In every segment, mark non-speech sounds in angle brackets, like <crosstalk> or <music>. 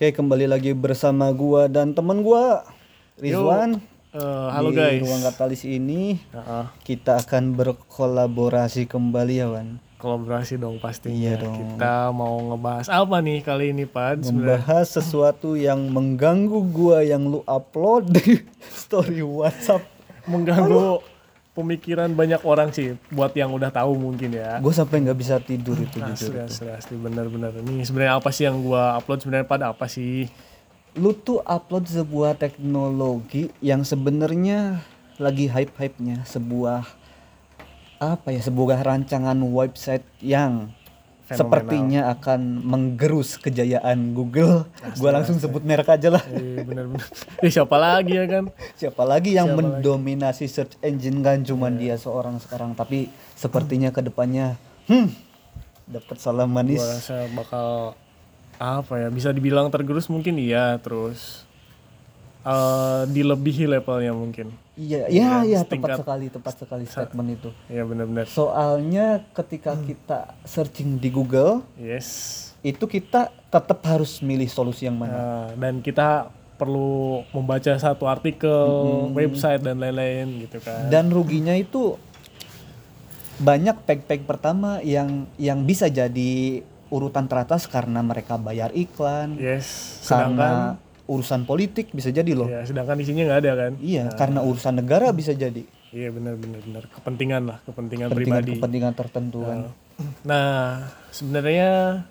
Oke, kembali lagi bersama gua dan teman gua Rizwan. Eh, halo Di guys. Ruang Katalis ini Heeh, kita akan berkolaborasi kembali ya, Wan. kolaborasi dong pastinya. Iya dong. Kita mau ngebahas apa nih kali ini, Pad? Sebenarnya Membahas sesuatu yang mengganggu gua yang lu upload di <laughs> story WhatsApp. mengganggu pemikiran banyak orang sih buat yang udah tahu mungkin ya. Gue sampai nggak bisa tidur itu Asli, jujur. asli, asli, bener-bener. Ini sebenarnya apa sih yang gua upload sebenarnya pada apa sih? Lu tuh upload sebuah teknologi yang sebenarnya lagi hype-hype-nya sebuah apa ya sebuah rancangan website yang Fenomenal. sepertinya akan menggerus kejayaan Google. Gua langsung sebut merek aja lah. Eh, bener-bener. Eh, siapa lagi ya kan? Siapa lagi yang Siapa mendominasi search engine kan cuman dia seorang sekarang tapi sepertinya ke depannya hmm dapat salam manis. Gua rasa bakal apa ya? Bisa dibilang tergerus mungkin iya, terus eh dilebihi levelnya mungkin. Iya, iya, iya tepat sekali, tepat sekali statement itu. Iya benar-benar. Soalnya ketika kita searching di Google Yes. itu kita tetap harus milih solusi yang mana. Nah, dan kita perlu membaca satu artikel, website dan lain-lain gitu kan. Dan ruginya itu banyak peg-peg pertama yang yang bisa jadi urutan teratas karena mereka bayar iklan, yes. karena Sedangkan urusan politik bisa jadi loh. ya, sedangkan isinya nggak ada kan? Iya, karena urusan negara bisa jadi Iya benar benar benar. Kepentingan lah, kepentingan, kepentingan pribadi. kepentingan tertentu kan. Nah, sebenarnya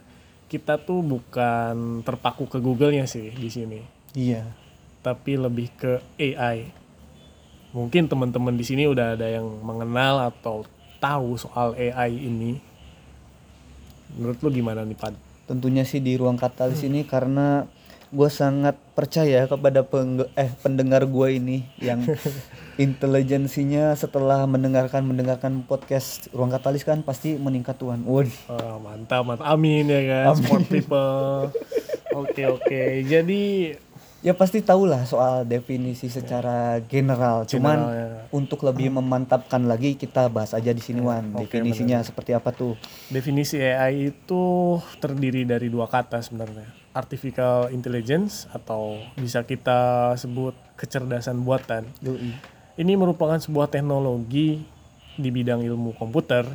kita tuh bukan terpaku ke Google-nya sih di sini, Iya. tapi lebih ke AI. Mungkin teman-teman di sini udah ada yang mengenal atau tahu soal AI ini. Menurut lu gimana nih, Pad? Tentunya sih di ruang katalis ini karena gue sangat percaya kepada pengge- eh pendengar gue ini yang <laughs> intelijensinya setelah mendengarkan mendengarkan podcast ruang katalis kan pasti meningkat tuan. Waduh. Oh, mantap, mantap. Amin ya kan, sport people. Oke, oke. Jadi Ya pasti tahulah soal definisi secara general. Cuman General, ya. untuk lebih memantapkan lagi kita bahas aja di sini Wan. oke, Definisinya seperti apa tuh? definisi AI itu terdiri dari dua kata sebenarnya. Artificial intelligence atau bisa kita sebut kecerdasan buatan. Yoi. Ini merupakan sebuah teknologi di bidang ilmu komputer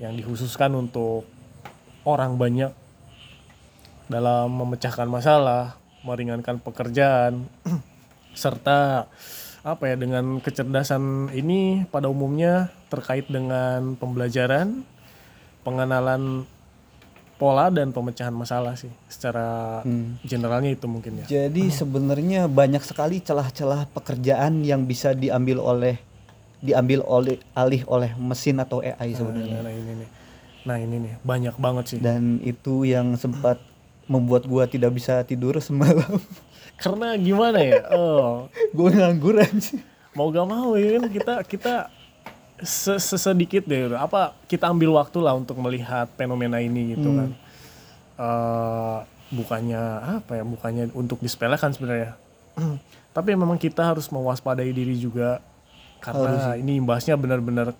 yang dikhususkan untuk orang banyak dalam memecahkan masalah, meringankan pekerjaan, <clears throat> serta apa ya dengan kecerdasan ini pada umumnya terkait dengan pembelajaran, pengenalan pola dan pemecahan masalah sih. Secara generalnya itu mungkin ya. Jadi sebenarnya banyak sekali celah-celah pekerjaan yang bisa diambil oleh diambil oleh alih oleh mesin atau AI sebenarnya. Nah, ini nih. Nah, ini nih banyak banget sih. Dan itu yang sempat membuat gua tidak bisa tidur semalam. <laughs> Karena gimana ya? Oh, gua ngangguran sih. mau gak mau ya kan kita kita sesedikit deh gitu. apa kita ambil waktu lah untuk melihat fenomena ini gitu kan. Eh, bukannya apa ya? Bukannya untuk disepelekan sebenarnya. Tapi memang kita harus mewaspadai diri juga karena ini imbasnya benar-benar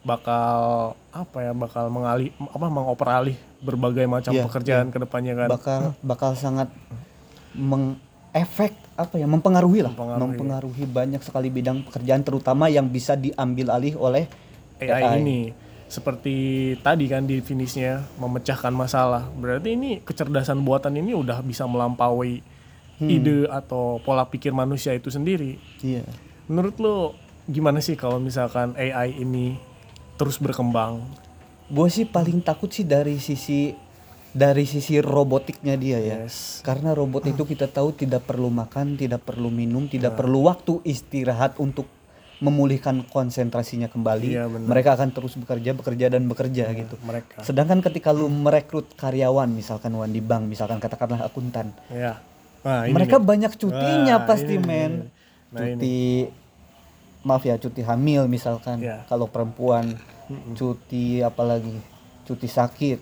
bakal apa ya bakal mengalih apa mengoperalih berbagai macam Iya, pekerjaan ke depannya kan Bakal bakal sangat mengefek apa ya mempengaruhi lah Mempengaruhi. mempengaruhi banyak sekali bidang pekerjaan terutama yang bisa diambil alih oleh AI, ini seperti tadi kan definisinya memecahkan masalah. Berarti ini kecerdasan buatan ini udah bisa melampaui ide atau pola pikir manusia itu sendiri. iya Menurut lo gimana sih kalau misalkan AI ini terus berkembang? gue sih paling takut sih dari sisi dari sisi robotiknya dia ya Yes. karena robot itu kita tahu tidak perlu makan tidak perlu minum tidak perlu waktu istirahat untuk memulihkan konsentrasinya kembali Iya, benar. mereka akan terus bekerja bekerja dan bekerja gitu Mereka. sedangkan ketika lu merekrut karyawan misalkan Wan di bank misalkan katakanlah akuntan Ya. Nah, ini mereka nih. banyak cutinya Nah, pasti ini men Nah, cuti maaf ya cuti hamil misalkan Ya. kalau perempuan cuti apalagi cuti sakit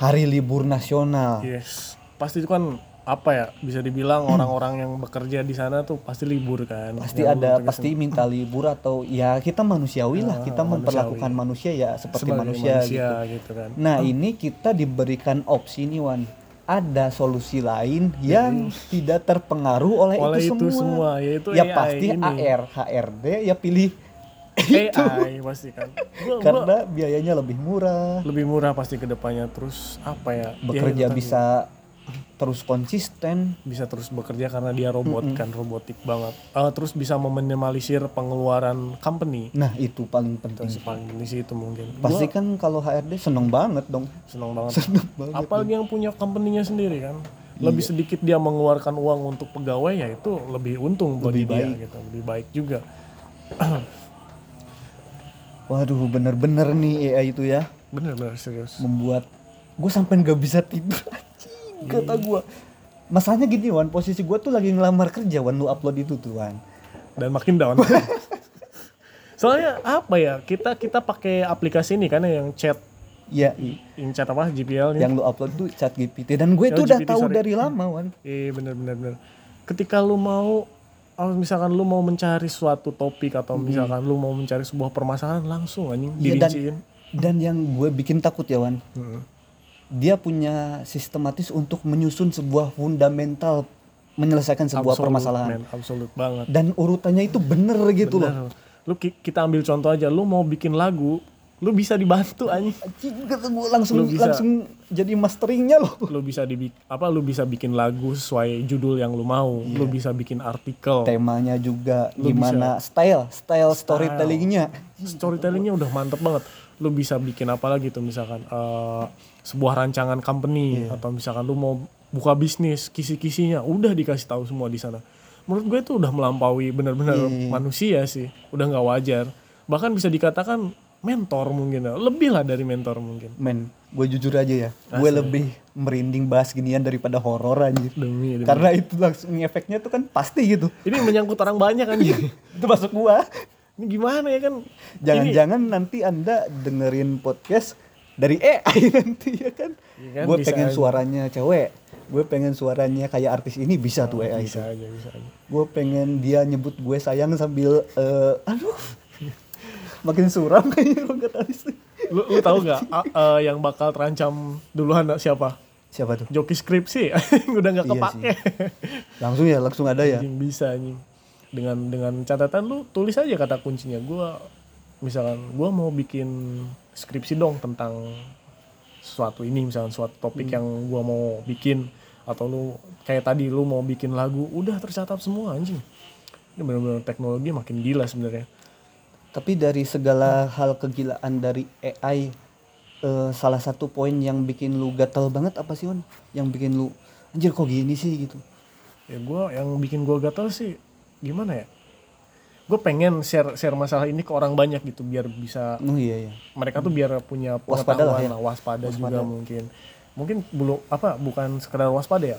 hari libur nasional Yes. Pasti itu kan apa ya bisa dibilang orang-orang yang bekerja di sana tuh pasti libur kan. pasti ada pasti minta libur atau ya kita manusiawi lah kita memperlakukan manusia ya seperti sebagai manusia, gitu gitu kan. nah ini kita diberikan opsi nih Wan ada solusi lain yang tidak terpengaruh oleh, oleh itu, itu semua. semua yaitu ya AI pasti ini. AR, HRD ya pilih AI pasti kan Gua- gua karena biayanya lebih murah, lebih murah pasti ke depannya terus apa ya ya bekerja itu tadi. bisa terus konsisten. bisa terus bekerja karena dia robot kan robotik banget Eh, terus bisa meminimalisir pengeluaran company Nah, itu paling itu penting. sih paling penting sih itu mungkin Pasti Gua kan kalau HRD seneng banget dong. seneng banget Seneng banget. apalagi yang punya company-nya sendiri kan lebih Iya. sedikit dia mengeluarkan uang untuk pegawai ya itu lebih untung Lebih dia baik. gitu lebih baik juga <clears throat> Waduh, bener-bener nih AI itu ya bener-bener serius membuat gue sampai nggak bisa tidur. Anjing, kata gue. Masalahnya gini Wan, posisi gue tuh lagi ngelamar kerja Wan, lu upload itu tuh Wan. dan makin down <laughs> soalnya apa ya kita kita pakai aplikasi ini kan yang chat Ya, i- yang chat apa GPL nih yang lu upload tuh chat GPT dan gue Oh, tuh udah tahu sorry. dari lama Wan. Iya bener bener bener. Ketika lu mau kalau misalkan lu mau mencari suatu topik atau misalkan lu mau mencari sebuah permasalahan langsung anjing Iya, dan- dirinciin. Dan yang gue bikin takut ya Wan, Heeh. dia punya sistematis untuk menyusun sebuah fundamental menyelesaikan sebuah Absolute, permasalahan. man, absolut banget. Dan urutannya itu bener gitu loh. Bener. Lu ki- kita ambil contoh aja, lu mau bikin lagu, lu bisa dibantu anjing. Gue langsung Lu bisa- langsung jadi masteringnya loh. Lu bisa di apa lu bisa bikin lagu sesuai judul yang lu mau. Lu Iya. bisa bikin artikel. Temanya juga Lu gimana style, style storytellingnya. storytellingnya udah mantep banget lu bisa bikin apa lagi tuh misalkan eh, sebuah rancangan company Iya. atau misalkan lu mau buka bisnis kisi-kisinya udah dikasih tahu semua di sana menurut gue itu udah melampaui benar-benar Iya. manusia sih udah nggak wajar bahkan bisa dikatakan mentor mungkin ya. lebih lah dari mentor mungkin Men, gue jujur aja ya, gue lebih merinding bahas ginian daripada horor anjir. demi, demi. Karena itu langsung efeknya tuh kan pasti gitu. ini menyangkut orang banyak kan <laughs> itu masuk gua. ini gimana ya kan Jangan-jangan nanti Anda dengerin podcast dari AI <laughs> nanti ya kan. Iya kan, gue pengen aja. suaranya cewek. Gue pengen suaranya kayak artis ini bisa tuh AI. bisa aja bisa aja Gue pengen dia nyebut gue sayang sambil eh, aduh. Makin suram kayaknya kalau kata artis. lu, lu tahu nggak a- eh, yang bakal terancam duluan siapa Siapa tuh? joki skripsi <laughs> udah nggak Iya kepake Langsung ya, langsung ada ya. Anjing bisa anjing dengan dengan catatan lu tulis aja kata kuncinya gua misalkan gua mau bikin skripsi dong tentang sesuatu ini misalkan suatu topik Hmm. yang gua mau bikin atau lu kayak tadi lu mau bikin lagu udah tercatat semua anjing ini benar-benar teknologi makin gila sebenarnya Tapi dari segala hal kegilaan dari AI eh, salah satu poin yang bikin lu gatel banget apa sih Wan? Yang bikin lu anjir kok gini sih gitu. ya gua yang bikin gua gatal sih gimana ya gue pengen share share masalah ini ke orang banyak gitu biar bisa Oh iya iya. mereka tuh biar punya Waspada lah ya. lah, waspada, juga mungkin mungkin belum apa bukan sekedar waspada ya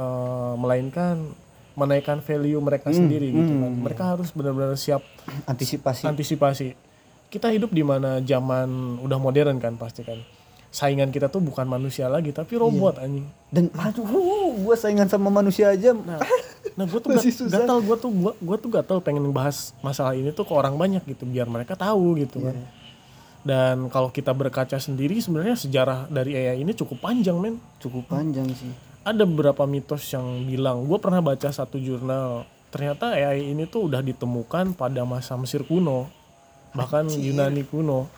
eh, melainkan menaikkan value mereka Hmm, sendiri gitu kan. mereka harus benar-benar siap Antisipasi. antisipasi. Kita hidup di mana zaman udah modern kan pasti kan. Saingan kita tuh bukan manusia lagi tapi robot anjing. Dan aduh, gue saingan sama manusia aja. nah nah gue tuh <laughs> gatal gue tuh gua, gua tuh gatal pengen bahas masalah ini tuh ke orang banyak gitu biar mereka tahu gitu Iya. kan dan kalau kita berkaca sendiri sebenarnya sejarah dari AI ini cukup panjang men. Cukup panjang sih. Ada beberapa mitos yang bilang gue pernah baca satu jurnal ternyata AI ini tuh udah ditemukan pada masa Mesir kuno bahkan Yunani kuno.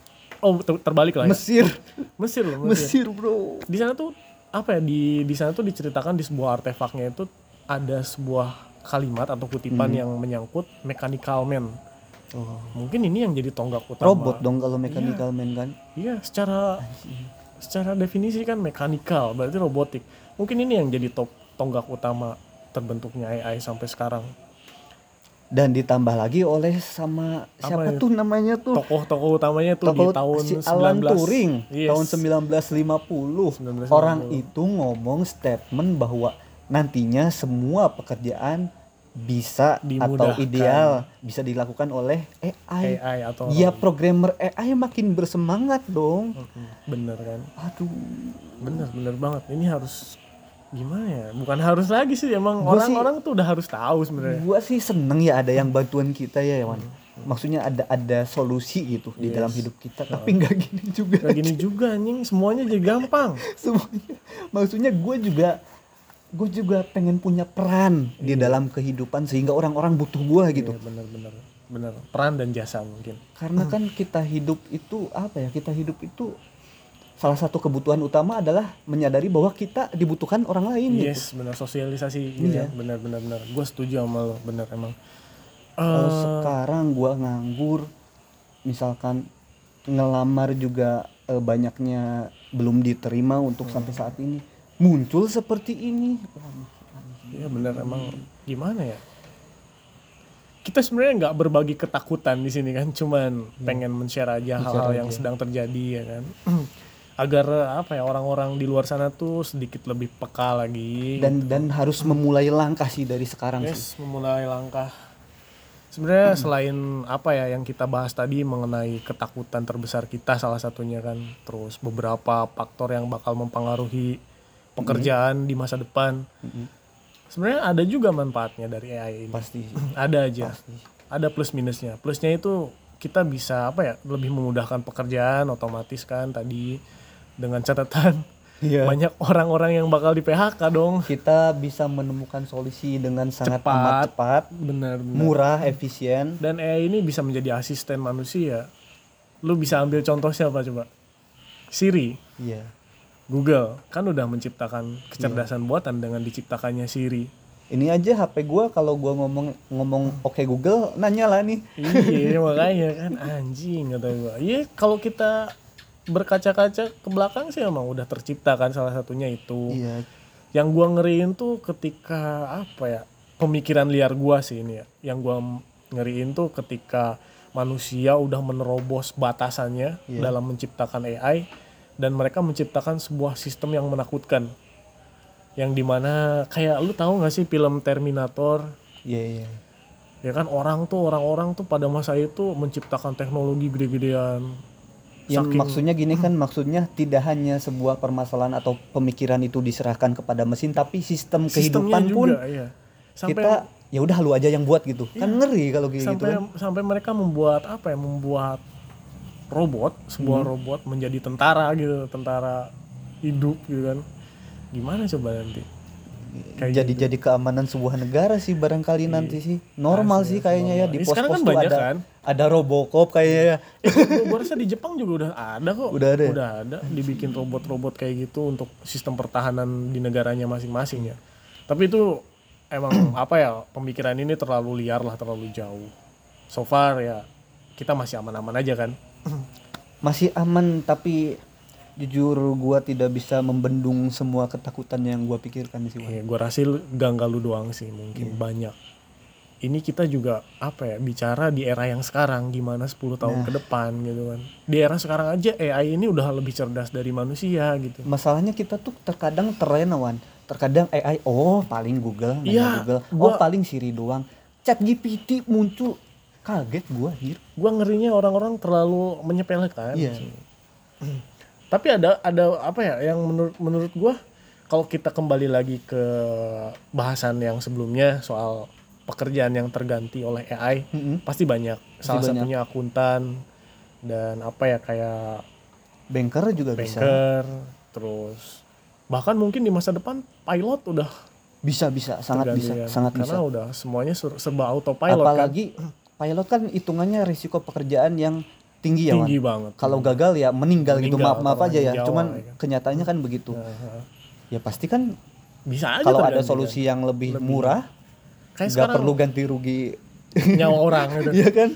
Oh ter- terbalik lah ya. Mesir, Mesir loh Mesir. Mesir bro. di sana tuh apa ya di di sana tuh diceritakan di sebuah artefaknya itu ada sebuah kalimat atau kutipan yang menyangkut mechanical man. Oh. mungkin ini yang jadi tonggak utama. Robot dong kalau mechanical man kan. iya secara secara definisi kan mechanical berarti robotik mungkin ini yang jadi top tonggak utama terbentuknya AI sampai sekarang Dan ditambah lagi oleh sama siapa ya? tuh namanya tuh? tokoh-tokoh utamanya tuh Tokoh di tahun si Alan 19 Turing Yes. tahun 1950. 1950. Orang itu ngomong statement bahwa nantinya semua pekerjaan bisa atau Dimudahkan. ideal bisa dilakukan oleh AI. AI atau Ya programmer AI makin bersemangat dong. Bener kan Aduh. bener bener banget ini harus gimana ya bukan harus lagi sih emang orang-orang tuh udah harus tahu sebenarnya Gua sih seneng ya ada yang bantuan kita ya, Wan. maksudnya ada ada solusi gitu di dalam hidup kita tapi nggak gini juga Kayak gini juga anjing, semuanya jadi gampang. <laughs> semuanya maksudnya gue juga gue juga pengen punya peran di dalam kehidupan sehingga orang-orang butuh gue gitu Iya, bener-bener. Bener. Peran dan jasa mungkin. karena kan kita hidup itu apa ya kita hidup itu salah satu kebutuhan utama adalah menyadari bahwa kita dibutuhkan orang lain gitu Yes, bener sosialisasi. Iya, bener bener bener. Gue setuju sama lo, bener emang. kalau Eh, sekarang gue nganggur misalkan ngelamar juga eh, banyaknya belum diterima untuk sampai saat ini muncul seperti ini Iya bener emang gimana ya? Kita sebenarnya nggak berbagi ketakutan di sini kan, cuman pengen men-share aja hal-hal yang sedang terjadi ya kan. <clears throat> Agar apa ya orang-orang di luar sana tuh sedikit lebih peka lagi. dan dan harus memulai langkah sih dari sekarang sih Yes, memulai langkah. Sebenarnya selain apa ya yang kita bahas tadi mengenai ketakutan terbesar kita salah satunya kan, terus beberapa faktor yang bakal mempengaruhi pekerjaan di masa depan. Sebenarnya ada juga manfaatnya dari AI ini. pasti ada aja. Ada plus minusnya. Plusnya itu kita bisa apa ya lebih memudahkan pekerjaan otomatis kan tadi dengan catatan Iya. banyak orang-orang yang bakal di PHK dong. kita bisa menemukan solusi dengan sangat Cepat. amat cepat Benar, benar. murah efisien Dan AI ini bisa menjadi asisten manusia. Lu bisa ambil contoh siapa coba? Siri, iya Google kan udah menciptakan kecerdasan buatan dengan diciptakannya Siri. ini aja HP gua kalau gua ngomong ngomong oke Google nanya lah nih iya <laughs> makanya kan anjing kata gua. Iya kalau kita berkaca-kaca ke belakang sih emang udah tercipta kan salah satunya itu. iya Yang gua ngeriin tuh ketika apa ya? Pemikiran liar gua sih ini ya. Yang gua ngeriin tuh ketika manusia udah menerobos batasannya Iya. dalam menciptakan AI dan mereka menciptakan sebuah sistem yang menakutkan. Yang di mana kayak lu tahu nggak sih film Terminator? iya iya Ya kan orang tuh orang-orang tuh pada masa itu menciptakan teknologi gede-gedean. Yang Saking- maksudnya gini kan maksudnya tidak hanya sebuah permasalahan atau pemikiran itu diserahkan kepada mesin tapi sistem sistemnya kehidupan pun juga iya. Sampai kita ya udah lu aja yang buat gitu. Kan ngeri kalau kayak gitu sampai kan. sampai mereka membuat apa ya membuat robot sebuah Hmm. robot menjadi tentara gitu tentara hidup gitu kan. Gimana coba nanti kayak jadi jadi keamanan sebuah negara sih barangkali nanti sih. Normal sih kayaknya ya di pos-pos kan tuh banyak ada kan? ada Robocop kayaknya ya. Gue gua rasa di Jepang juga udah ada kok. Udah ada ya? udah ada. Dibikin robot-robot kayak gitu untuk sistem pertahanan di negaranya masing-masing ya. Tapi itu emang <clears throat> apa ya pemikiran ini terlalu liar lah terlalu jauh. So far ya kita masih aman-aman aja kan. Masih aman tapi jujur gua tidak bisa membendung semua ketakutan yang gua pikirkan sih. Iya, gua rasa gak lu doang sih mungkin banyak. Ini kita juga apa ya bicara di era yang sekarang gimana 10 tahun ke depan gitu kan. Di era sekarang aja AI ini udah lebih cerdas dari manusia gitu. masalahnya kita tuh terkadang terlenawan terkadang AI oh paling Google Iya, Google oh gua- paling Siri doang Chat GPT muncul kaget gua anjir Gua ngerinya orang-orang terlalu menyepelekan. Iya. sih. Tapi ada ada apa ya yang menurut menurut gua kalau kita kembali lagi ke bahasan yang sebelumnya soal pekerjaan yang terganti oleh AI Mm-mm. pasti banyak. Salah banyak. satunya akuntan dan apa ya kayak banker juga bisa banker, terus bahkan mungkin di masa depan pilot udah bisa bisa sangat bisa ya. sangat bisa karena udah semuanya serba autopilot kan. apalagi pilot kan hitungannya risiko pekerjaan yang tinggi ya tinggi banget. kalau gagal ya meninggal, gitu Meninggal, maaf maaf kalau aja ya Jawa, cuman ya kenyataannya kan begitu Nah, ya pasti kan bisa aja kalau ada solusi yang lebih, Lebih. murah nggak perlu ganti rugi nyawa orang gitu. <laughs> Iya kan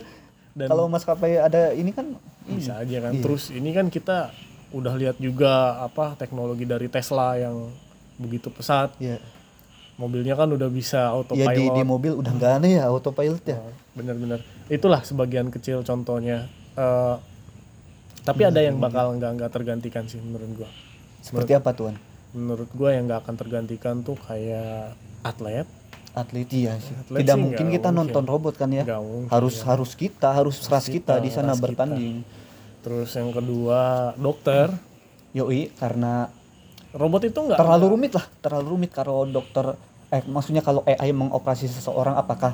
Dan kalau maskapai ada ini kan ini. bisa aja kan. Iya. Terus ini kan kita udah lihat juga apa teknologi dari Tesla yang begitu pesat. ya Mobilnya kan udah bisa ya autopilot. di, di mobil udah nggak aneh ya autopilot ya bener-bener itulah sebagian kecil contohnya Eh, tapi ada yang bakal nggak nggak tergantikan sih menurut gua. Seperti apa tuan? menurut gua yang nggak akan tergantikan tuh kayak atlet. Atlet iya sih. Atlet tidak sih mungkin kita mungkin. nonton robot kan ya? Mungkin, harus ya. harus kita harus ras kita, di sana ras kita. bertanding. Terus yang kedua dokter. Yoi karena robot itu nggak terlalu rumit lah. Terlalu rumit kalau dokter eh maksudnya kalau AI mengoperasi seseorang apakah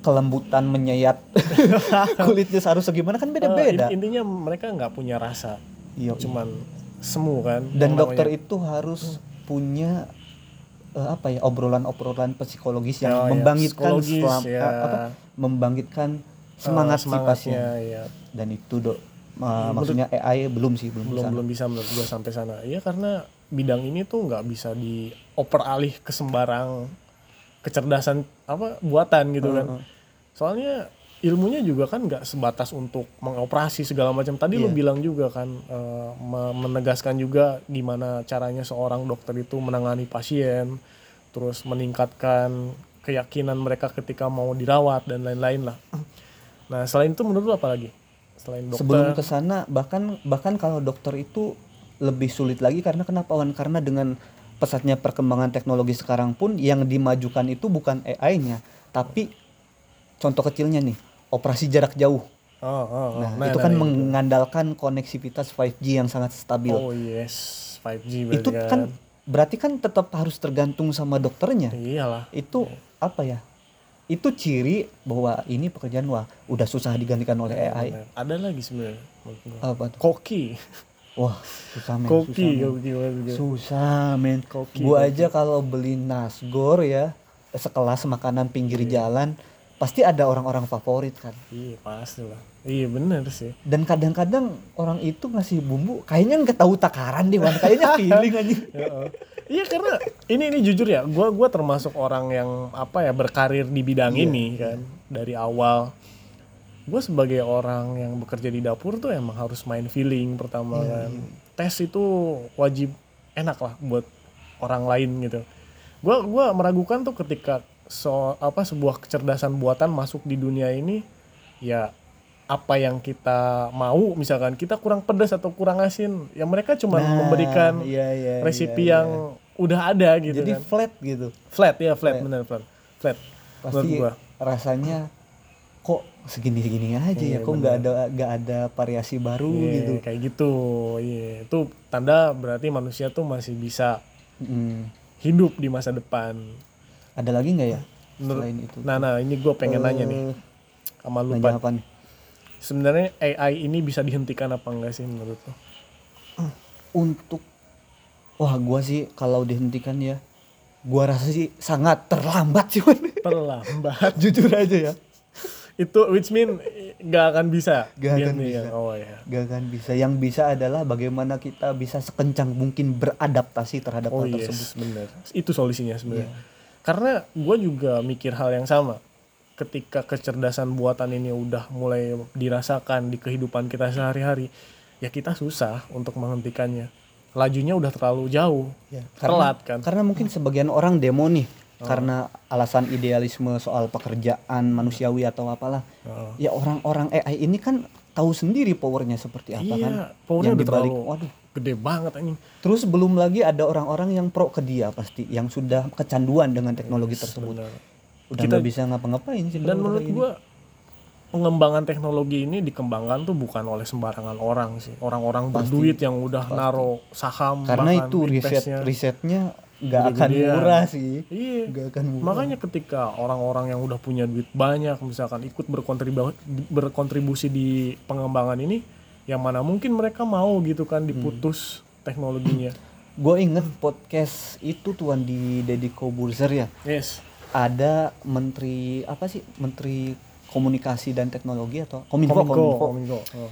kelembutan menyayat <laughs> kulitnya seharusnya gimana kan Eh, beda-beda. in- intinya mereka nggak punya rasa Iya. cuman semu kan Dan dokter namanya. itu harus punya eh, apa ya obrolan-obrolan psikologis yang Oh, iya, membangkitkan psikologis, selam- ya. eh, apa membangkitkan semangat si semangatnya, pasien. iya. Dan itu dok eh, maksudnya AI belum sih belum, belum bisa. belum bisa menurut gua sampai sana iya karena bidang ini tuh nggak bisa dioper alih ke sembarang kecerdasan apa buatan gitu kan. Soalnya ilmunya juga kan nggak sebatas untuk mengoperasi segala macam. Tadi lu Iya. bilang juga kan me- menegaskan juga gimana caranya seorang dokter itu menangani pasien terus meningkatkan keyakinan mereka ketika mau dirawat dan lain-lain lah. Nah selain itu menurut lu apa lagi? Selain dokter? Sebelum ke sana bahkan bahkan kalau dokter itu lebih sulit lagi karena kenapa Wan? Karena dengan pesatnya perkembangan teknologi sekarang pun yang dimajukan itu bukan AI-nya, tapi contoh kecilnya nih, operasi jarak jauh. Oh, oh, oh. Nah, Nah, itu nah, kan itu. mengandalkan koneksivitas 5G yang sangat stabil. Oh yes, 5G berarti itu kan berarti kan tetap harus tergantung sama dokternya. Iyalah. Itu apa ya? Itu ciri bahwa ini pekerjaan wah udah susah digantikan oleh AI. Benar. Ada lagi sebenarnya. Apa tuh? Koki. Wah, susah men. Koki, susah, men. koki, koki. Susah men. Koki, Gua koki. aja kalau beli nasgor ya sekelas makanan pinggir jalan pasti ada orang-orang favorit kan. Iya pasti lah. Iya bener sih. Dan kadang-kadang orang itu ngasih bumbu kayaknya nggak tahu takaran deh, Wan. Kayaknya <laughs> feeling aja. Iya karena ini ini jujur ya, gua gua termasuk orang yang apa ya berkarir di bidang Iya, ini kan dari awal. Gue sebagai orang yang bekerja di dapur tuh emang harus main feeling pertama Iya, kan. Tes itu wajib enak lah buat orang lain gitu. Gua gua meragukan tuh ketika so apa sebuah kecerdasan buatan masuk di dunia ini ya apa yang kita mau misalkan kita kurang pedas atau kurang asin ya mereka cuma Nah, memberikan iya, iya, resipi iya, yang udah ada gitu Jadi kan flat gitu. flat ya flat, flat flat menurut Pasti gua rasanya segini-segini aja Iya, ya, kok nggak ada nggak ada variasi baru Iya, gitu. kayak gitu iya itu tanda berarti manusia tuh masih bisa Hmm. hidup di masa depan Ada lagi nggak ya Menurut- selain itu? nah nah ini gue pengen nanya nih Eh, sama lu nanya Pan. apa nih? sebenarnya AI ini bisa dihentikan apa enggak sih menurut lo untuk wah gua sih kalau dihentikan ya gua rasa sih sangat terlambat sih terlambat <laughs> jujur aja ya itu which mean nggak akan bisa. Nggak akan dihentikan. bisa. oh ya gak akan bisa. Yang bisa adalah bagaimana kita bisa sekencang mungkin beradaptasi terhadap oh hal yes. tersebut. Bener itu solusinya sebenarnya. Iya. karena gue juga mikir hal yang sama. Ketika kecerdasan buatan ini udah mulai dirasakan di kehidupan kita sehari-hari ya kita susah untuk menghentikannya. Lajunya udah terlalu jauh. Ya, telat kan? karena mungkin sebagian orang demo nih karena alasan idealisme soal pekerjaan manusiawi atau apalah. Oh. ya orang-orang AI ini kan tahu sendiri powernya seperti apa iya kan. powernya yang dibalik terlalu waduh. gede banget anjing. Terus belum lagi ada orang-orang yang pro ke dia pasti yang sudah kecanduan dengan teknologi tersebut. Bener. udah Kita- bisa ngapa-ngapain sih dan menurut gua pengembangan teknologi ini dikembangkan tuh bukan oleh sembarangan orang sih. Orang-orang Pasti. berduit yang udah naro saham karena itu riset risetnya nggak akan murah sih iya nggak akan murah Makanya ketika orang-orang yang udah punya duit banyak misalkan ikut berkontribusi berkontribusi di pengembangan ini yang mana mungkin mereka mau gitu kan diputus teknologinya. <clears throat> gue inget podcast itu tuan di Deddy Kobuzer ya Yes. ada menteri apa sih menteri komunikasi dan teknologi atau kominfo Kominfo, kominfo Kominfo. Oh.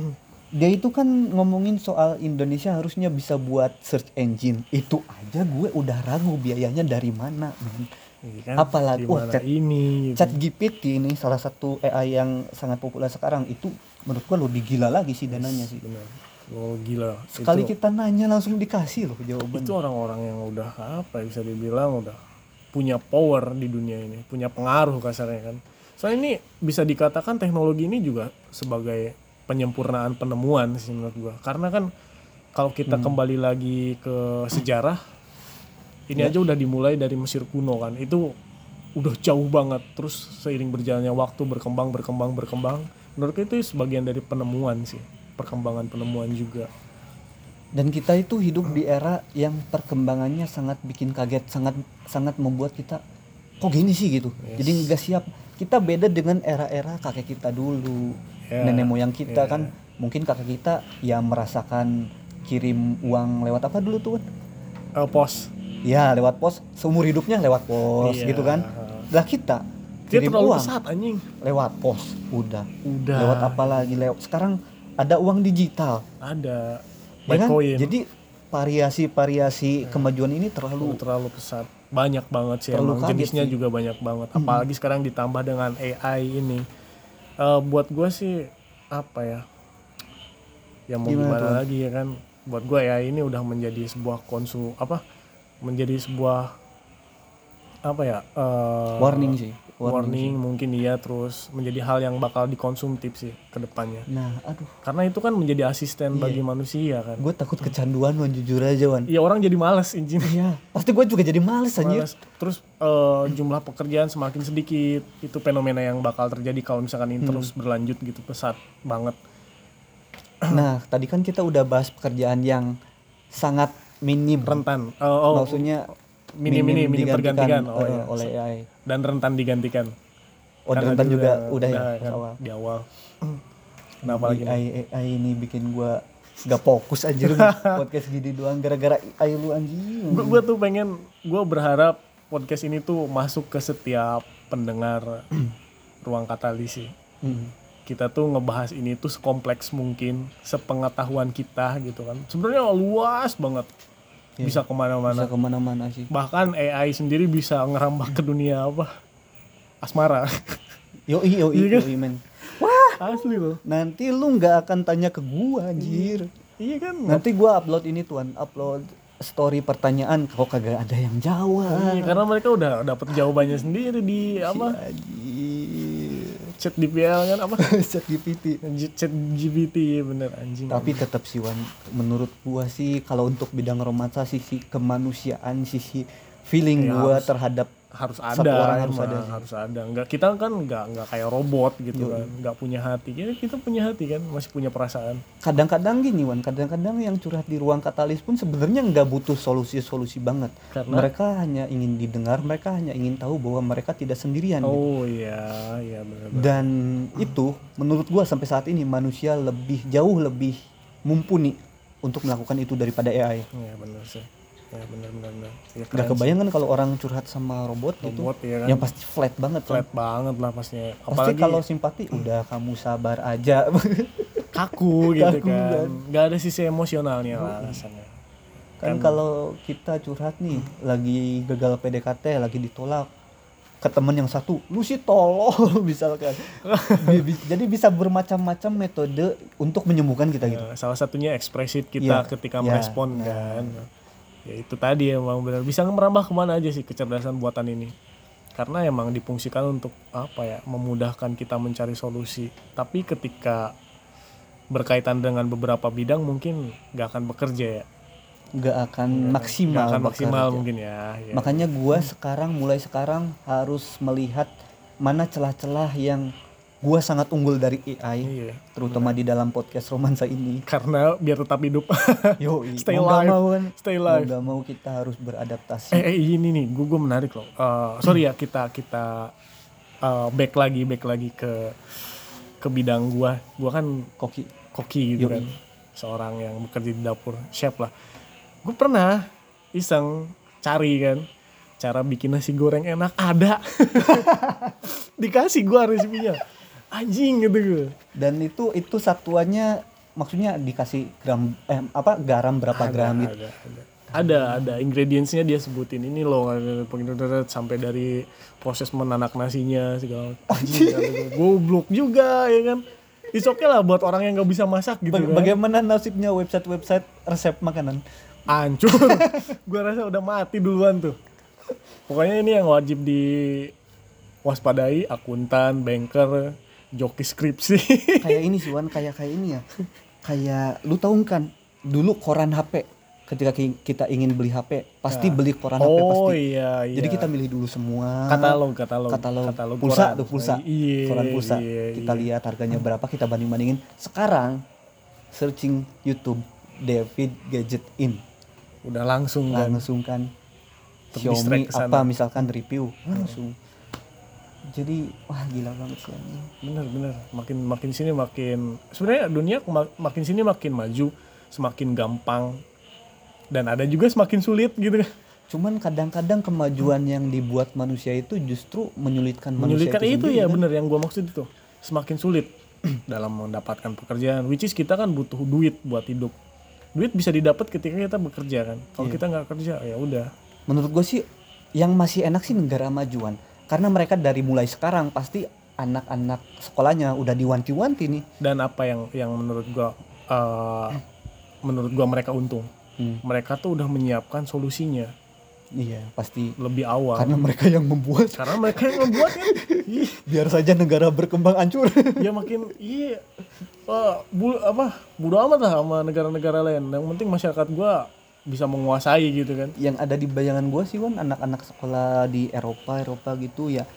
<clears throat> dia itu kan ngomongin soal Indonesia harusnya bisa buat search engine itu aja gue udah ragu biayanya dari mana men. Iya kan? Apalagi- wah, chat- ini gitu. Chat GPT ini salah satu AI yang sangat populer sekarang itu menurut gue lebih gila lagi sih dananya sih Benar. Oh gila. sekali itu, kita nanya langsung dikasih loh jawaban itu orang-orang yang udah apa ya, bisa dibilang udah punya power di dunia ini, punya pengaruh kasarnya kan. Soalnya ini bisa dikatakan teknologi ini juga sebagai penyempurnaan penemuan sih menurut gua. Karena kan kalau kita kembali lagi ke sejarah ini aja udah dimulai dari Mesir kuno kan. Itu udah jauh banget. Terus seiring berjalannya waktu berkembang berkembang berkembang. Menurutku itu sebagian dari penemuan sih. Perkembangan penemuan juga. Dan kita itu hidup di era yang perkembangannya sangat bikin kaget sangat sangat membuat kita kok gini sih? gitu. Yes. jadi nggak siap. Kita beda dengan era-era kakek kita dulu Ya, nenek moyang kita ya. kan. Mungkin kakek kita ya merasakan kirim uang lewat apa dulu tuh? Eh, pos. Ya lewat pos. Seumur hidupnya lewat pos Iya. gitu kan. Lah kita dia kirim terlalu uang pesat anjing. lewat pos. Udah. Udah. Lewat apa lagi? Lewat sekarang ada uang digital. Ada. Ya kan? Bitcoin. Jadi variasi-variasi kemajuan ini terlalu terlalu pesat. Banyak banget sih Terlalu emang. jenisnya sih. juga banyak banget. Apalagi sekarang ditambah dengan AI ini Eh, buat gue sih apa ya? Ya mau Gimana gimana, tuh? lagi ya kan? Buat gue ya ini udah menjadi sebuah konsum apa? Menjadi sebuah apa ya eh, warning sih warning, mungkin iya terus menjadi hal yang bakal dikonsumtif sih ke depannya nah aduh karena itu kan menjadi asisten Iya. bagi manusia kan gue takut kecanduan Wan jujur aja Wan Iya orang jadi males izin Iya, pasti gue juga jadi males anjir. Males. Terus eh, jumlah pekerjaan semakin sedikit. Itu fenomena yang bakal terjadi kalau misalkan ini terus berlanjut gitu pesat banget. <clears throat> Nah, tadi kan kita udah bahas pekerjaan yang sangat minim. Rentan. Eh, oh, Maksudnya minim minim minim tergantikan. Oh, eh, iya. oleh AI. Dan rentan digantikan. Oh, Karena rentan itu juga udah ya kan, awal. di awal. <clears throat> Kenapa lagi? AI, AI ini bikin gue gak fokus anjir <laughs> podcast gini doang gara-gara AI lu anjing. Gue tuh pengen, gue berharap podcast ini tuh masuk ke setiap pendengar <clears throat> ruang katalisi. Hmm. Kita tuh ngebahas ini tuh sekompleks mungkin, sepengetahuan kita gitu kan. Sebenarnya luas banget, Iya. bisa ke mana-mana. Bisa ke mana-mana sih. bahkan AI sendiri bisa ngerambah ke dunia apa asmara <laughs> Iya kan? yoi, men. asli loh Nanti lu nggak akan tanya ke gua anjir. iya kan Nanti gua upload ini tuan, upload story pertanyaan kok kagak ada yang jawab. Iya, karena mereka udah dapet jawabannya sendiri di apa Anjir. Chat DPL kan apa? <laughs> Chat GPT. Chat GPT ya bener anjing. Tapi tetap sih Wan, menurut gua sih kalau untuk bidang romansa sisi kemanusiaan, sisi feeling Ya, gua harus- terhadap harus Satu ada orang harus ada sih. harus ada nggak kita kan nggak nggak kayak robot gitu kan nggak punya hati ya kita punya hati kan masih punya perasaan kadang-kadang gini Wan, kadang-kadang yang curhat di ruang katalis pun sebenarnya nggak butuh solusi-solusi banget. Karena? Mereka hanya ingin didengar, mereka hanya ingin tahu bahwa mereka tidak sendirian. gitu. oh iya iya bener Dan itu menurut gua sampai saat ini manusia lebih jauh lebih mumpuni untuk melakukan itu daripada AI. iya bener sih ya bener bener ya, Gak keren sih. kebayang kan kalau orang curhat sama robot, gitu, robot ya kan yang pasti flat banget kan. flat banget lah pastinya Pasti apalagi kalau simpati udah kamu sabar aja. <laughs> kaku gitu Kaku kan kan. nggak ada sisi emosionalnya lah rasanya kan kalau kita curhat nih lagi gagal PDKT, lagi ditolak ke temen yang satu, lu sih tolol <laughs> misalkan. Jadi bisa bermacam-macam metode untuk menyembuhkan kita gitu. Ya, salah satunya ekspresif kita Iya, ketika iya, merespon kan ya itu tadi emang benar bisa merambah ke mana aja sih kecerdasan buatan ini karena emang difungsikan untuk apa ya memudahkan kita mencari solusi tapi ketika berkaitan dengan beberapa bidang mungkin nggak akan bekerja ya Nggak akan maksimal. nggak akan maksimal bekerja. mungkin ya, ya. Makanya gua sekarang mulai sekarang harus melihat mana celah-celah yang gua sangat unggul dari AI, Iya. terutama di dalam podcast romansa ini. karena biar tetap hidup <laughs> Yo, Stay mau mau kan, Stay mau alive. nggak mau kita harus beradaptasi. eh, eh ini nih gue gue menarik loh Eh, sorry ya kita kita eh, back lagi back lagi ke ke bidang gua gua kan Koki. koki gitu Yoi. kan seorang yang bekerja di dapur chef lah gue pernah iseng cari kan cara bikin nasi goreng enak ada <laughs> dikasih gua resepnya anjing gitu gue Dan itu itu satuannya maksudnya dikasih gram eh apa garam berapa gram gitu. ada, ada. Ada ada. Ingredientsnya dia sebutin. Ini loh sampai dari proses menanak nasinya segala anjing. Goblok juga ya kan? It's okay lah buat orang yang nggak bisa masak gitu Baga- kan. Bagaimana nasibnya website-website resep makanan? hancur. <laughs> Gue rasa udah mati duluan tuh. Pokoknya ini yang wajib di waspadai akuntan banker joki skripsi <laughs> kayak ini sih Wan, kayak kayak ini ya. Kayak lu tahu kan dulu koran HP ketika ki- kita ingin beli HP pasti beli koran HP oh pasti. iya iya Jadi kita milih dulu semua katalog katalog katalog, pulsa koran. tuh pulsa. iya koran pulsa. iya, kita iya. lihat harganya berapa kita banding-bandingin. Sekarang searching YouTube David Gadget In udah langsung kan langsung kan Terdistract Xiaomi apa misalkan review langsung jadi wah gila banget sih anjing. bener bener. Makin makin sini makin sebenarnya dunia ma- makin sini makin maju semakin gampang dan ada juga semakin sulit gitu kan. Cuman kadang-kadang kemajuan yang dibuat manusia itu justru menyulitkan manusia menyulitkan itu, sendiri, ya kan? bener. Yang gua maksud itu semakin sulit <clears throat> dalam mendapatkan pekerjaan which is kita kan butuh duit buat hidup. Duit bisa didapat ketika kita bekerja kan. Kalau Iya. kita nggak kerja ya udah. Menurut gue sih yang masih enak sih negara majuan karena mereka dari mulai sekarang pasti anak-anak sekolahnya udah diwanti-wanti nih. Dan apa yang yang menurut gua eh, menurut gua mereka untung. Hmm, mereka tuh udah menyiapkan solusinya. Iya pasti. Lebih awal. Karena mereka yang membuat. Karena mereka yang ngebuat kan? <laughs> Biar saja negara berkembang hancur. <laughs> Ya makin iya. Eh, bu, apa bodo amat lah sama negara-negara lain. Yang penting masyarakat gua bisa menguasai gitu kan. Yang ada di bayangan gue sih Wan anak-anak sekolah di Eropa Eropa gitu ya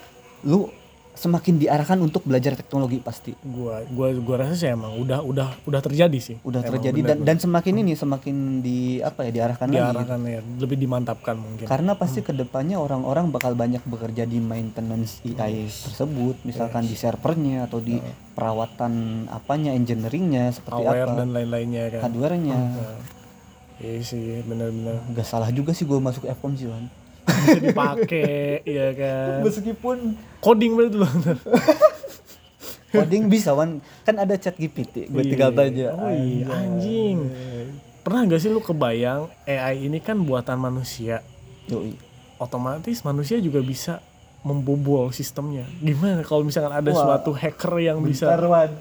lu semakin diarahkan untuk belajar teknologi pasti. Gua gua gua rasa sih emang udah udah udah terjadi sih. Udah Emang terjadi bener, dan dan semakin ini semakin di apa ya diarahkan lagi. Diarahkan ya. Lebih dimantapkan mungkin. Karena pasti ke depannya orang-orang bakal banyak bekerja di maintenance AI tersebut misalkan di servernya atau di perawatan apanya engineeringnya seperti aware apa dan lain-lainnya kan. Hardwarenya. Nah, iya sih benar-benar. Gak salah juga sih gue masuk Fcom sih Wan. Bisa dipakai ya kan. Meskipun coding berarti loh coding bisa Wan. Kan ada chat GPT gue tinggal tanya oh iya anjing. Pernah gak sih lu kebayang AI ini kan buatan manusia? Yoi. otomatis manusia juga bisa membobol sistemnya. Gimana kalau misalkan ada Wah. suatu hacker yang bisa Bentar, Wan.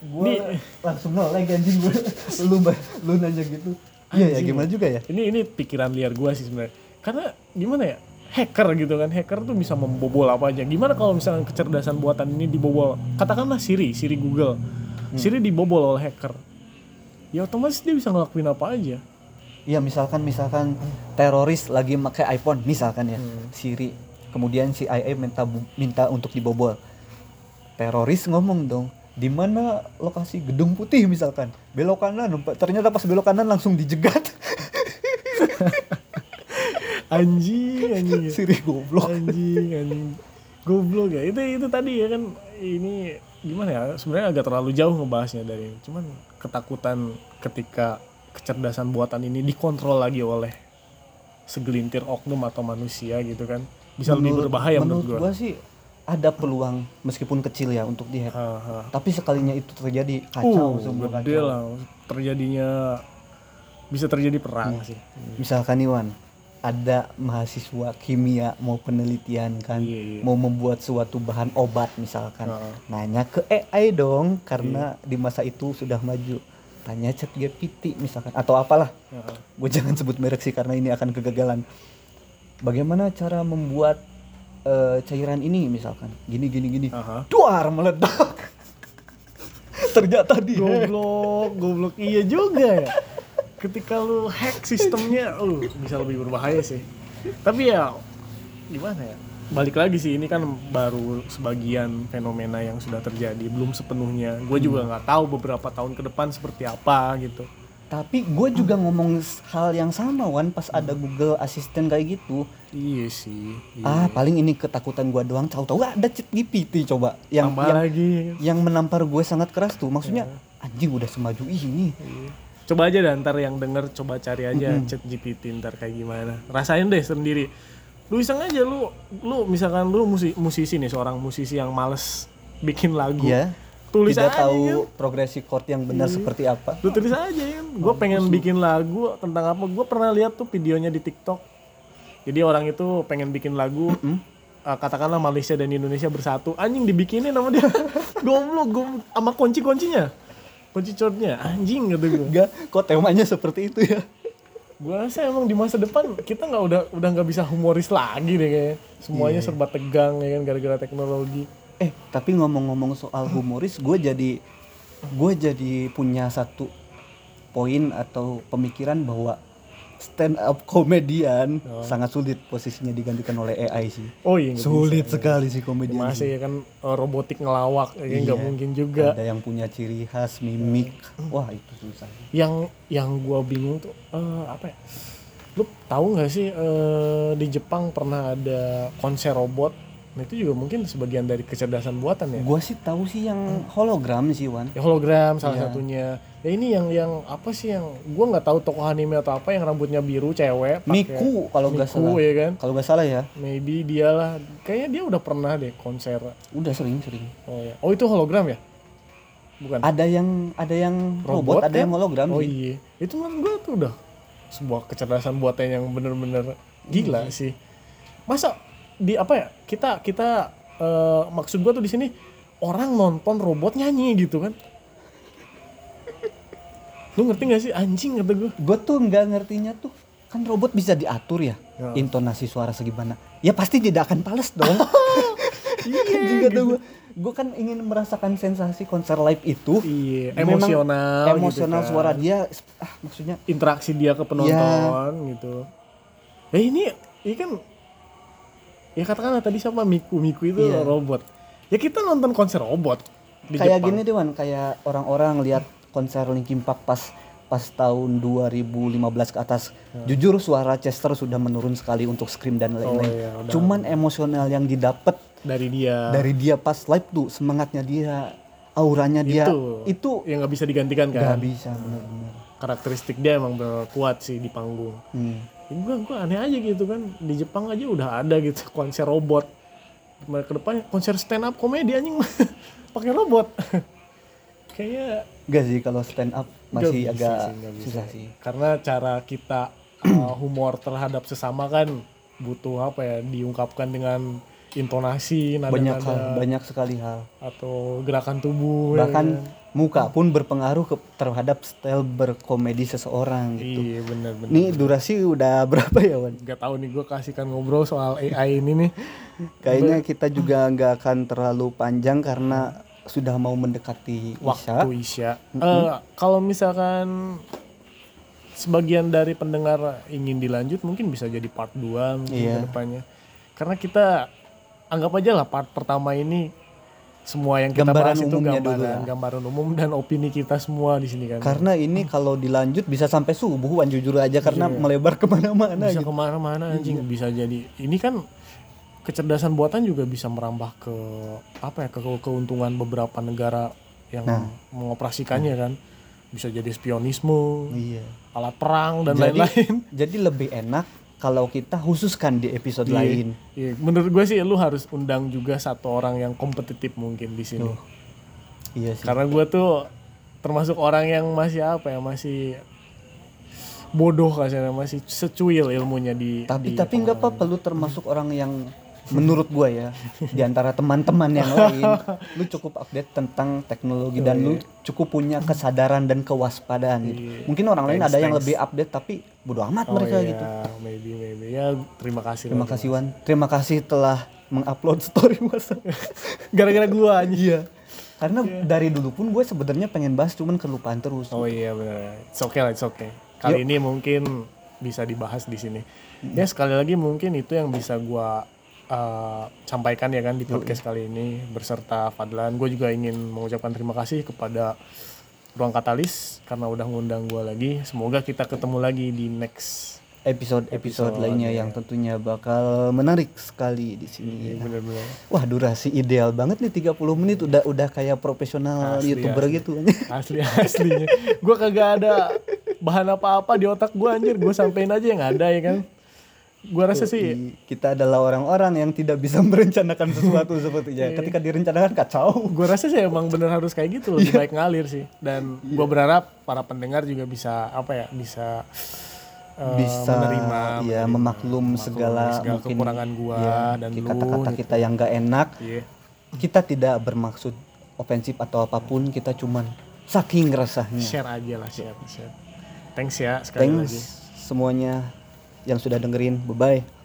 Gue langsung nolak anjing gue. lu lu nanya gitu. Iya ya gimana juga ya? ini ini pikiran liar gua sih sebenarnya. Karena gimana ya? Hacker gitu kan. Hacker tuh bisa membobol apa aja. Gimana kalau misalkan kecerdasan buatan ini dibobol? Katakanlah Siri Siri Google. Siri dibobol oleh hacker. Ya otomatis dia bisa ngelakuin apa aja. Iya misalkan misalkan teroris lagi pakai iPhone misalkan ya. Siri. Kemudian si IA minta minta untuk dibobol. Teroris ngomong dong di mana lokasi gedung putih misalkan? Belok kanan ternyata pas belok kanan langsung dijegat. <laughs> Anjing anjing. Ya. Siri goblok. Anjing anjing. Goblok ya. Itu itu tadi ya kan ini gimana ya? Sebenarnya agak terlalu jauh ngebahasnya dari cuman ketakutan ketika kecerdasan buatan ini dikontrol lagi oleh segelintir oknum atau manusia gitu kan. Bisa lebih berbahaya menurut, gua. gua sih ada peluang meskipun kecil ya untuk Ha, ha. tapi sekalinya itu terjadi kacau Uh, gede kacau lah terjadinya bisa terjadi perang Hmm. sih misalkan Iwan ada mahasiswa kimia mau penelitian kan Iya, iya. mau membuat suatu bahan obat misalkan Heeh. nanya ke AI dong karena Iya. di masa itu sudah maju tanya chat GPT misalkan atau apalah ha. gue jangan sebut merek sih karena ini akan kegagalan bagaimana cara membuat eh, cairan ini misalkan. Gini gini gini. Aha. duar meledak. <laughs> Ternyata di goblok goblok. Iya juga ya. Ketika lu hack sistemnya <laughs> uh bisa lebih berbahaya sih. Tapi ya gimana ya? Balik lagi sih ini kan baru sebagian fenomena yang sudah terjadi. Belum sepenuhnya. Gue juga nggak tahu beberapa tahun ke depan seperti apa gitu tapi gue juga ngomong hal yang sama Wan pas ada Google Assistant kayak gitu. Iya sih ah iya. paling ini ketakutan gue doang. Tahu-tahu ada chat GPT coba yang tambah yang, lagi. yang menampar gue sangat keras tuh. Maksudnya anjing udah semaju ini. Iya. coba aja dah ntar yang denger coba cari aja chat GPT ntar kayak gimana. Rasain deh sendiri. Lu iseng aja lu lu misalkan lu musi- musisi nih seorang musisi yang males bikin lagu. Ya tulis tidak aja tahu kan. progresi chord yang benar seperti apa. Lu tulis aja kan gue pengen bikin lagu tentang apa. Gue pernah lihat tuh videonya di TikTok. Jadi orang itu pengen bikin lagu uh, katakanlah Malaysia dan Indonesia bersatu. Anjing dibikinin sama dia. <laughs> Goblok gue sama kunci kuncinya kunci chordnya. Anjing gitu gue enggak kok temanya seperti itu ya? Gue rasa emang di masa depan kita nggak udah udah nggak bisa humoris lagi deh kayaknya semuanya serba tegang ya kan gara-gara teknologi eh tapi ngomong-ngomong soal humoris gue jadi gue jadi punya satu poin atau pemikiran bahwa stand up komedian sangat sulit posisinya digantikan oleh AI sih. Oh iya sulit bisa. sekali sih komedian masih sih. ya kan eh, robotik ngelawak ya nggak Iya. mungkin juga. ada yang punya ciri khas mimik. Wah itu susah. Yang yang gua bingung tuh eh, apa ya? Lu tahu nggak sih eh, di Jepang pernah ada konser robot nah itu juga mungkin sebagian dari kecerdasan buatan ya Gua sih tahu sih yang hologram sih Wan. ya hologram salah Iya. satunya ya ini yang yang apa sih yang gua nggak tahu tokoh anime atau apa yang rambutnya biru cewek pakai- Miku kalau nggak salah. ya kan Kalau nggak salah ya, maybe dia lah kayaknya dia udah pernah deh konser udah sering sering. oh ya oh itu hologram ya bukan Ada yang ada yang robot, ada kan? yang hologram oh sih. iya itu menurut gua tuh udah sebuah kecerdasan buatan yang bener-bener gila Hmm. sih masa di apa ya kita kita eh, maksud gua tuh di sini orang nonton robot nyanyi gitu kan lu ngerti gak sih anjing kata gua Gue tuh nggak ngertinya tuh kan robot bisa diatur ya, Ya. intonasi suara segimana. Ya pasti tidak akan pales dong. <laughs> iya Juga tuh gue. Gue kan ingin merasakan sensasi konser live itu. iya Memang emosional gitu emosional kan. suara dia ah maksudnya interaksi dia ke penonton gitu eh ini ini kan ya katakanlah tadi siapa? Miku. Miku itu Iya. robot. Ya kita nonton konser robot di kayak Jepang. gini Dewan. Kayak orang-orang lihat konser Linkin Park pas pas tahun 2015 ke atas. Jujur suara Chester sudah menurun sekali untuk scream dan lain-lain. Oh, iya, udah. cuman emosional yang didapat dari dia. dari dia pas live tuh semangatnya dia auranya dia Itu. itu yang nggak bisa digantikan nggak kan? bisa benar-benar. Karakteristik dia emang kuat sih di panggung. Hmm. Ya, gua gua aneh aja gitu kan. Di Jepang aja udah ada gitu konser robot. Ke depannya konser stand up komedi anjing. <laughs> Pakai robot. <laughs> Kayaknya Enggak sih kalau stand up masih agak sih, susah sih. Karena cara kita uh, <clears throat> humor terhadap sesama kan butuh apa ya diungkapkan dengan intonasi nada banyak hal banyak sekali hal. atau gerakan tubuh ya bahkan kan? Muka pun berpengaruh ke, terhadap style berkomedi seseorang gitu iya bener bener Ini durasi udah <laughs> berapa ya Wan? nggak tahu nih gue kasihkan ngobrol soal AI ini nih Kayaknya kita juga nggak akan terlalu panjang karena sudah mau mendekati Isya. waktu isya Eh, kalau misalkan sebagian dari pendengar ingin dilanjut mungkin bisa jadi part 2 mungkin Iya. ke depannya karena kita anggap aja lah part pertama ini semua yang kita Gambaran bahas itu umumnya dulu gambaran ya. gambaran umum dan opini kita semua di sini kan. Karena ini kalau dilanjut bisa sampai subuh Wan jujur aja karena melebar ke mana-mana bisa gitu. ke mana-mana anjing. Bisa jadi ini kan kecerdasan buatan juga bisa merambah ke apa ya ke keuntungan beberapa negara yang mengoperasikannya kan. Bisa jadi spionisme Iya. alat perang dan Jadi, lain-lain. <laughs> jadi lebih enak kalau kita khususkan di episode Iya. lain. Iya, menurut gue sih lu harus undang juga satu orang yang kompetitif mungkin di sini Iya sih. karena gue tuh termasuk orang yang masih apa ya masih bodoh kasarnya masih secuil ilmunya di Tapi di tapi nggak apa-apa lu termasuk orang yang menurut gua ya di antara teman-teman yang <laughs> lain lu cukup update tentang teknologi dan lu cukup punya kesadaran dan kewaspadaan gitu. Mungkin orang lain Thanks, ada yang thanks. lebih update tapi bodo amat Oh mereka iya, gitu. maybe maybe ya terima kasih Terima kasih Wan. Terima kasih telah mengupload story WhatsApp. <laughs> gara-gara gua anjing Iya. Karena dari dulu pun gue sebenarnya pengen bahas cuman kelupaan terus. oh iya benar it's okay lah it's okay kali ini mungkin bisa dibahas di sini ya sekali lagi mungkin itu yang bisa gua uh, sampaikan ya kan di podcast kali ini berserta Fadlan gue juga ingin mengucapkan terima kasih kepada Ruang Katalis karena udah ngundang gua lagi semoga kita ketemu lagi di next Episode-episode lainnya yang tentunya bakal menarik sekali di sini. ya. bener-bener Wah, durasi ideal banget nih 30 menit udah udah kayak profesional Asli, YouTuber asli. gitu. asli aslinya gue kagak ada bahan apa-apa di otak gue anjir gue sampein aja yang ada ya kan gue rasa sih Kita adalah orang-orang yang tidak bisa <laughs> merencanakan sesuatu sepertinya. Ketika direncanakan kacau. gue rasa sih emang bener harus kayak gitu lebih baik ngalir sih dan gue berharap para pendengar juga bisa apa ya bisa eh, Bisa menerima ya menerima, memaklum segala, segala mungkin kekurangan gua ya, dan kata-kata gitu. kita yang gak enak. Iya. Kita tidak bermaksud ofensif atau apa pun, kita cuman saking rasanya. share aja lah share share thanks ya sekali Thanks lagi semuanya yang sudah dengerin. Bye bye.